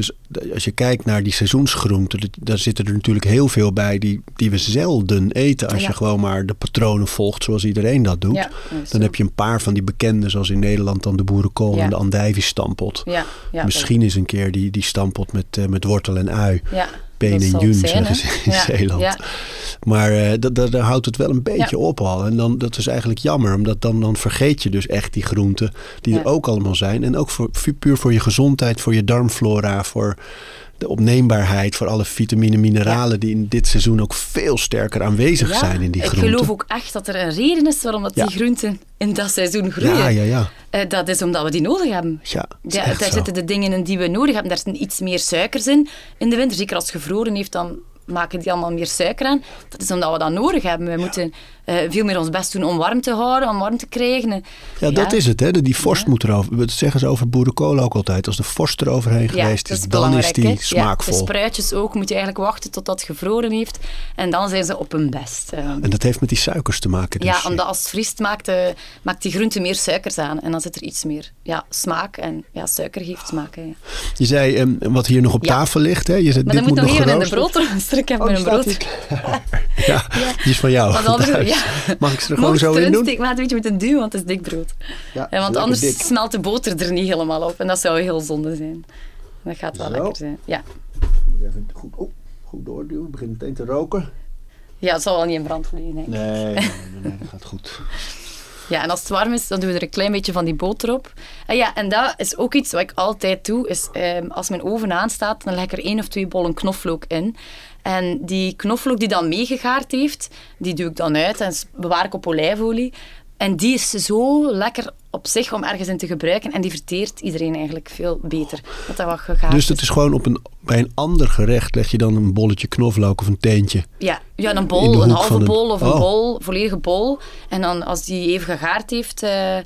Dus als je kijkt naar die seizoensgroenten, daar zitten er natuurlijk heel veel bij die, die we zelden eten. Als Ja. je gewoon maar de patronen volgt zoals iedereen dat doet. Ja, dat is dan heb je een paar van die bekende, zoals in Nederland dan de boerenkool Ja. en de andijvie-stampot. ja, ja, Misschien eens een keer die, die stampot met, eh, met wortel en ui. Peen en jun, zeggen ze in Ja, Zeeland. Ja, Maar eh, dat, dat, daar houdt het wel een beetje Ja. op al. En dan, dat is eigenlijk jammer, omdat dan, dan vergeet je dus echt die groenten die er ook allemaal zijn. En ook voor, pu- puur voor je gezondheid, voor je darmflora, voor de opneembaarheid, voor alle vitamine, mineralen die in dit seizoen ook veel sterker aanwezig Ja, zijn in die ik groenten. geloof ook echt dat er een reden is waarom dat Ja. die groenten in dat seizoen groeien. ja, ja, ja. Eh, dat is omdat we die nodig hebben. Ja, daar zo. zitten de dingen in die we nodig hebben. Daar zitten iets meer suikers in in de winter. Zeker als het gevroren heeft, dan maken die allemaal meer suiker aan. Dat is omdat we dat nodig hebben. We moeten eh, veel meer ons best doen om warm te houden, om warm te krijgen. En- Ja, dat is het. Hè. Die vorst moet erover. Dat zeggen ze over boerenkool ook altijd. Als de vorst eroverheen geweest is, is dan is die hè. smaakvol. Ja, de spruitjes ook moet je eigenlijk wachten tot dat gevroren heeft. En dan zijn ze op hun best. Eh, en dat heeft met die suikers te maken. Dus. ja, omdat als het vriest maakt, eh, maakt die groente meer suikers aan. En dan zit er iets meer ja, smaak. En ja, suiker geeft smaak. Hè. Je zei ehm, wat hier nog op tafel ligt. Hè. Je zei, Maar dit dan moet nog even in de geroosterd. Ik heb Oh, mijn brood. Ja, die is van jou. Want anders- thuis. ja. Mag ik ze er gewoon Mocht zo in doen? steken, maar het weet je moeten duwen, want het is dik brood. Ja, Ja, want anders dik. smelt de boter er niet helemaal op. En dat zou heel zonde zijn. Dat gaat wel Zo. lekker zijn. Ja. Moet even goed, oh, goed doorduwen. Het begint meteen te roken. ja, het zal wel niet in brand vliegen, denk ik. Nee, nee, nee, nee, dat gaat goed. Ja, en als het warm is, dan doen we er een klein beetje van die boter op. En ja, en dat is ook iets wat ik altijd doe, is ehm, als mijn oven aanstaat, dan leg ik er één of twee bollen knoflook in. En die knoflook die dan meegegaard heeft, die doe ik dan uit en bewaar ik op olijfolie. En die is zo lekker op zich om ergens in te gebruiken. En die verteert iedereen eigenlijk veel beter. Dat dat wat gegaard Dus dat is gewoon op een, bij een ander gerecht leg je dan een bolletje knoflook of een teentje. Ja, ja een bol, een halve bol of een Oh. bol, volledige bol. En dan als die even gegaard heeft, eh,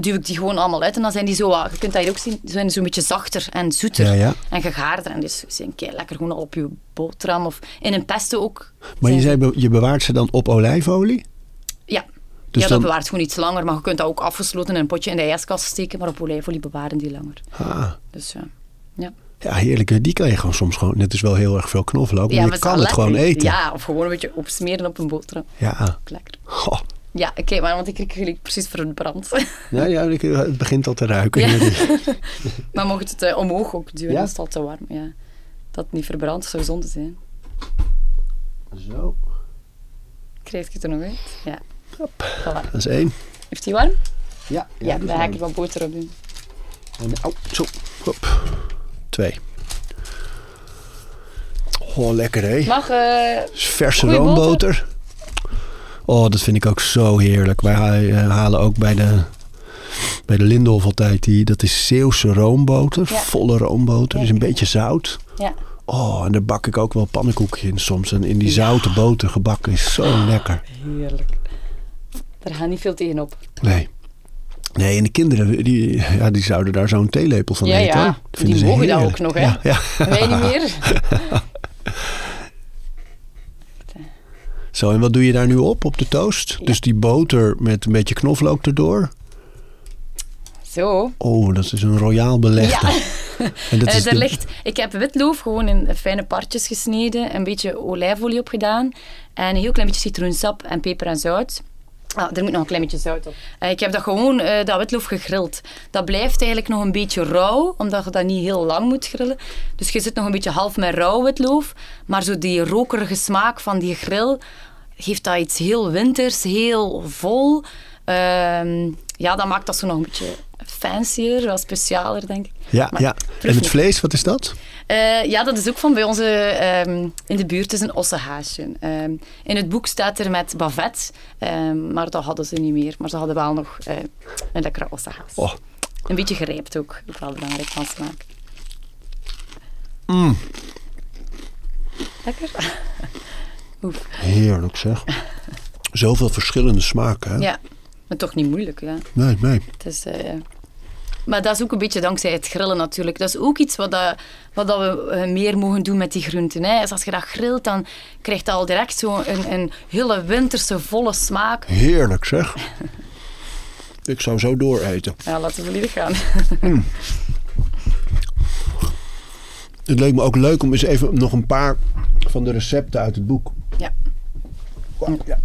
duw ik die gewoon allemaal uit. En dan zijn die zo, wat- je kunt dat hier ook zien, zijn zo'n beetje zachter en zoeter Ja, ja. en gegaarder. En dus zijn kei lekker gewoon al op je boterham of in een pesto ook. Maar je zei, je bewaart ze dan op olijfolie? Ja. Dus ja, dan- dat bewaart gewoon iets langer, maar je kunt dat ook afgesloten in een potje in de ijskast steken, maar op olijfolie bewaren die langer. Ah, Dus ja. ja. ja, heerlijk. Die kan je gewoon soms gewoon... Het is wel heel erg veel knoflook, maar ja, je maar kan het gewoon eten. Ja, of gewoon een beetje opsmeren op een boterham. Ja. Lekker. Goh. Ja, kijk maar, want ik kreeg jullie precies voor het brand. Ja, ja, ik- het begint al te ruiken. Ja. Maar mocht het eh, omhoog ook duwen, Ja? is het al te warm. Ja. Dat het niet verbrandt, zou zonde zijn. Zo, Krijg je het er nog uit? Ja. Hop. Voilà. dat is één. Heeft die warm? Ja, Ja, dan zo. ga ik wat boter op doen. En, oh, zo. Hop. Twee. Oh, lekker hè? Mag, eh, Verse roomboter. Oh, dat vind ik ook zo heerlijk. Wij eh, halen ook bij de, bij de altijd die, dat is Zeeuwse roomboter. Ja. Volle roomboter. Ja. Dus een beetje zout. ja. Oh, en daar bak ik ook wel pannenkoekje in soms. En in die zoute boter gebakken is zo lekker. Heerlijk. Daar gaat niet veel tegenop. Nee. Nee, en de kinderen die, ja, die zouden daar zo'n theelepel van Ja, eten. ja. Dat Die mogen heerlijk. ook nog, hè? Ja, ja. Wij niet meer. Zo, en wat doe je daar nu op, op de toast? Ja. Dus die boter met een beetje knoflook erdoor. Zo. Oh, dat is een royaal belegde. Ja. En dat Eh, is daar de- ligt, ik heb witloof gewoon in fijne partjes gesneden, een beetje olijfolie op gedaan en een heel klein beetje citroensap en peper en zout. Ah, er moet nog een klein beetje zout op. Eh, ik heb dat gewoon, eh, dat witloof gegrild. Dat blijft eigenlijk nog een beetje rauw, omdat je dat niet heel lang moet grillen. Dus je zit nog een beetje half met rauw witloof, maar zo die rokerige smaak van die grill geeft dat iets heel winters, heel vol. Ehm, ja, dat maakt dat zo nog een beetje fancier, wel specialer, denk ik. Ja, Maar ja. En het vlees, wat is dat? Eh, ja, dat is ook van bij onze ehm, in de buurt. Is een ossenhaasje. Ehm, in het boek staat er met bavet, maar dat hadden ze niet meer. Maar ze hadden wel nog eh, een lekkere ossenhaas. Oh. Een beetje gerijpt ook, ook wel belangrijk van smaak. Mm, Lekker? Oef. heerlijk zeg. Zoveel verschillende smaken, hè? Ja, maar toch niet moeilijk, ja. Nee, nee. Het is, eh, maar dat is ook een beetje dankzij het grillen natuurlijk. Dat is ook iets wat, dat, wat dat we eh, meer mogen doen met die groenten. Hè. Dus als je dat grilt, dan krijgt dat al direct zo'n een, een hele winterse, volle smaak. Heerlijk zeg. Ik zou zo dooreten. Ja, laten we volledig gaan. Het leek me ook leuk om eens even nog een paar van de recepten uit het boek Ja. ja.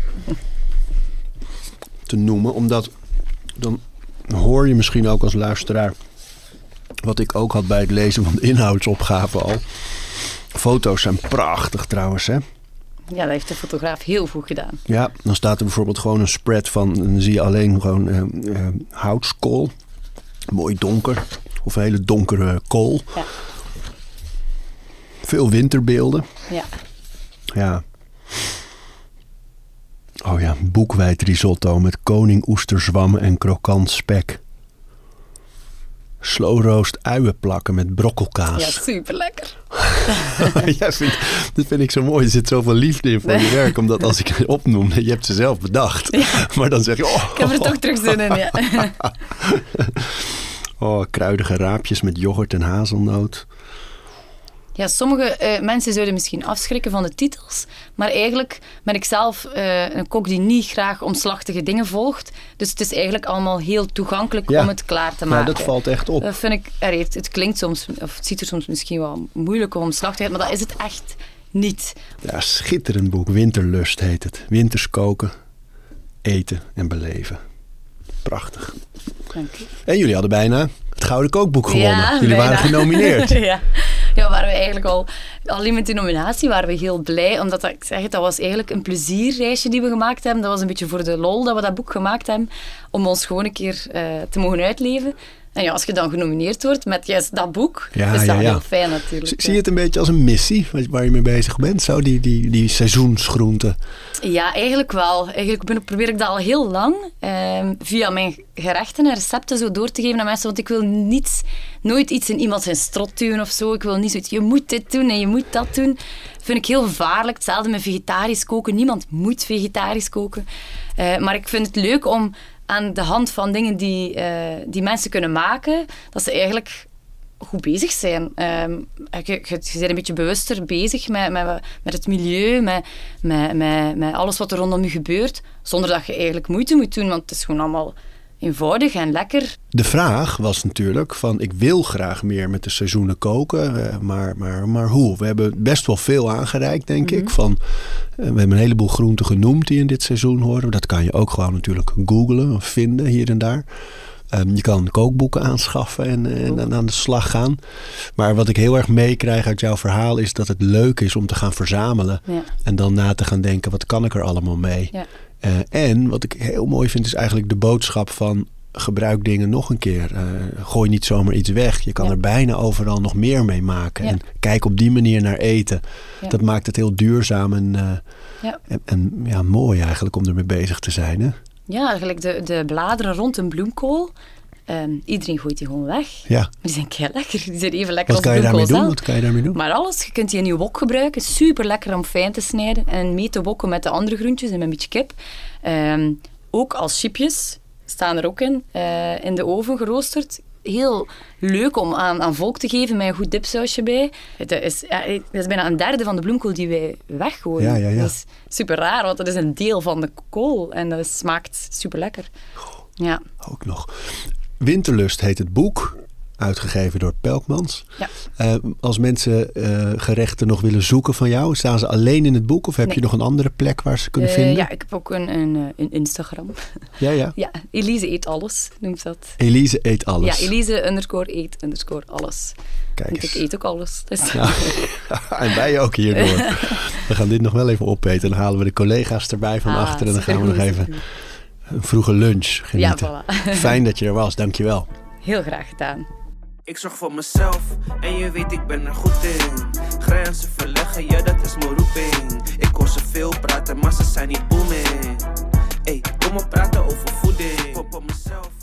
te noemen. Omdat dan hoor je misschien ook als luisteraar... wat ik ook had bij het lezen van de inhoudsopgave al. Foto's zijn prachtig trouwens, hè? Ja, dat heeft de fotograaf heel goed gedaan. Ja, dan staat er bijvoorbeeld gewoon een spread van... dan zie je alleen gewoon eh, eh, houtskool. Mooi donker. Of een hele donkere kool. Ja. Veel winterbeelden. Ja. Ja. Oh ja, boekwijdrisotto met koning oesterzwam en krokant spek. Slow roast uienplakken met Ja, brokkelkaas. super lekker. Ja, vind, dat vind ik zo mooi. Er zit zoveel liefde in voor je werk. Omdat als ik het opnoem, je hebt ze zelf bedacht. Maar dan zeg je, oh, Ik heb er toch terug zin in, ja. oh, kruidige raapjes met yoghurt en hazelnoot. Ja, sommige eh, mensen zouden misschien afschrikken van de titels, maar eigenlijk ben ik zelf eh, een kok die niet graag omslachtige dingen volgt. Dus het is eigenlijk allemaal heel toegankelijk Ja. om het klaar te maken. dat valt echt op. Dat vind ik, allee, het, het klinkt soms, of het ziet er soms misschien wel moeilijk omslachtig uit, maar dat is het echt niet. Ja, schitterend boek. Winterlust heet het. Winters koken, eten en beleven. Prachtig. Dank u. En jullie hadden bijna het Gouden Kookboek gewonnen. Ja, jullie bijna. waren genomineerd. ja. ja, waren we eigenlijk al... Alleen met die nominatie waren we heel blij, omdat dat, ik zeg het, dat was eigenlijk een plezierreisje die we gemaakt hebben. Dat was een beetje voor de lol dat we dat boek gemaakt hebben, om ons gewoon een keer eh, te mogen uitleven. En ja, als je dan genomineerd wordt met juist dat boek, Ja, is dat ja, ja. heel fijn natuurlijk. Zie zie je het een beetje als een missie waar- je mee bezig bent? Zo die, die, die seizoensgroenten. Ja, eigenlijk wel. Eigenlijk ben- probeer ik dat al heel lang ehm, via mijn gerechten en recepten zo door te geven aan mensen. Want ik wil niet, nooit iets in iemand zijn strot duwen of zo. Ik wil niet zoiets, je moet dit doen en je moet dat doen. vind ik heel gevaarlijk. Hetzelfde met vegetarisch koken. Niemand moet vegetarisch koken. Eh, maar ik vind het leuk om aan de hand van dingen die, eh, die mensen kunnen maken, dat ze eigenlijk goed bezig zijn. Ehm, je, je, bent een beetje bewuster bezig met, met, met het milieu, met, met, met, met alles wat er rondom je gebeurt, zonder dat je eigenlijk moeite moet doen, want het is gewoon allemaal eenvoudig en lekker. De vraag was natuurlijk van ik wil graag meer met de seizoenen koken, eh, maar, maar, maar hoe? We hebben best wel veel aangereikt, denk ik. Van, eh, we hebben een heleboel groenten genoemd die in dit seizoen horen. Dat kan je ook gewoon natuurlijk googlen of vinden hier en daar. Ehm, je kan kookboeken aanschaffen en, en, en aan de slag gaan. Maar wat ik heel erg meekrijg uit jouw verhaal is dat het leuk is om te gaan verzamelen. Ja. En dan na te gaan denken, wat kan ik er allemaal mee? Ja. Eh, en wat ik heel mooi vind is eigenlijk de boodschap van gebruik dingen nog een keer. Uh, gooi niet zomaar iets weg. Je kan er bijna overal nog meer mee maken. En kijk op die manier naar eten. Dat maakt het heel duurzaam en, uh, en, en, ja, mooi eigenlijk om ermee bezig te zijn. Hè? Ja, eigenlijk de, de bladeren rond een bloemkool. Um, iedereen gooit die gewoon weg. Ja. Die zijn kei lekker. Die zijn even lekker Wat als kan je doen? Wat kan je daarmee doen? Maar alles. Je kunt die in je wok gebruiken. Super lekker om fijn te snijden. En mee te wokken met de andere groentjes en met een beetje kip. Um, ook als chipjes staan er ook in. Uh, in de oven geroosterd. Heel leuk om aan, aan volk te geven met een goed dipsausje bij. Het is, ja, het is bijna een derde van de bloemkool die wij weggooien. Ja, ja, ja. Dat is super raar, want dat is een deel van de kool. En dat smaakt super lekker. Ja. Ook nog. Winterlust heet het boek. Uitgegeven door Pelkmans. Ja. Uh, als mensen uh, gerechten nog willen zoeken van jou, staan ze alleen in het boek of heb Nee. je nog een andere plek waar ze kunnen Uh, vinden? ja, ik heb ook een, een, een Instagram. ja, ja. Ja, Elise eet alles, noemt dat. Elise eet alles. Ja, Elise underscore eet underscore alles. Kijk Want ik eet ook alles. Dus. Ja. en wij ook hierdoor. We gaan dit nog wel even opeten. Dan halen we de collega's erbij van Ah, achter en dan gaan we nog even een vroege lunch genieten. Ja, voilà. Fijn dat je er was, dankjewel. Heel graag gedaan. Ik zorg voor mezelf en je weet ik ben er goed in. Grenzen verleggen, ja dat is mijn roeping. Ik hoor ze veel praten, maar ze zijn niet booming. Ey, kom op praten over voeding. Pop op mezelf.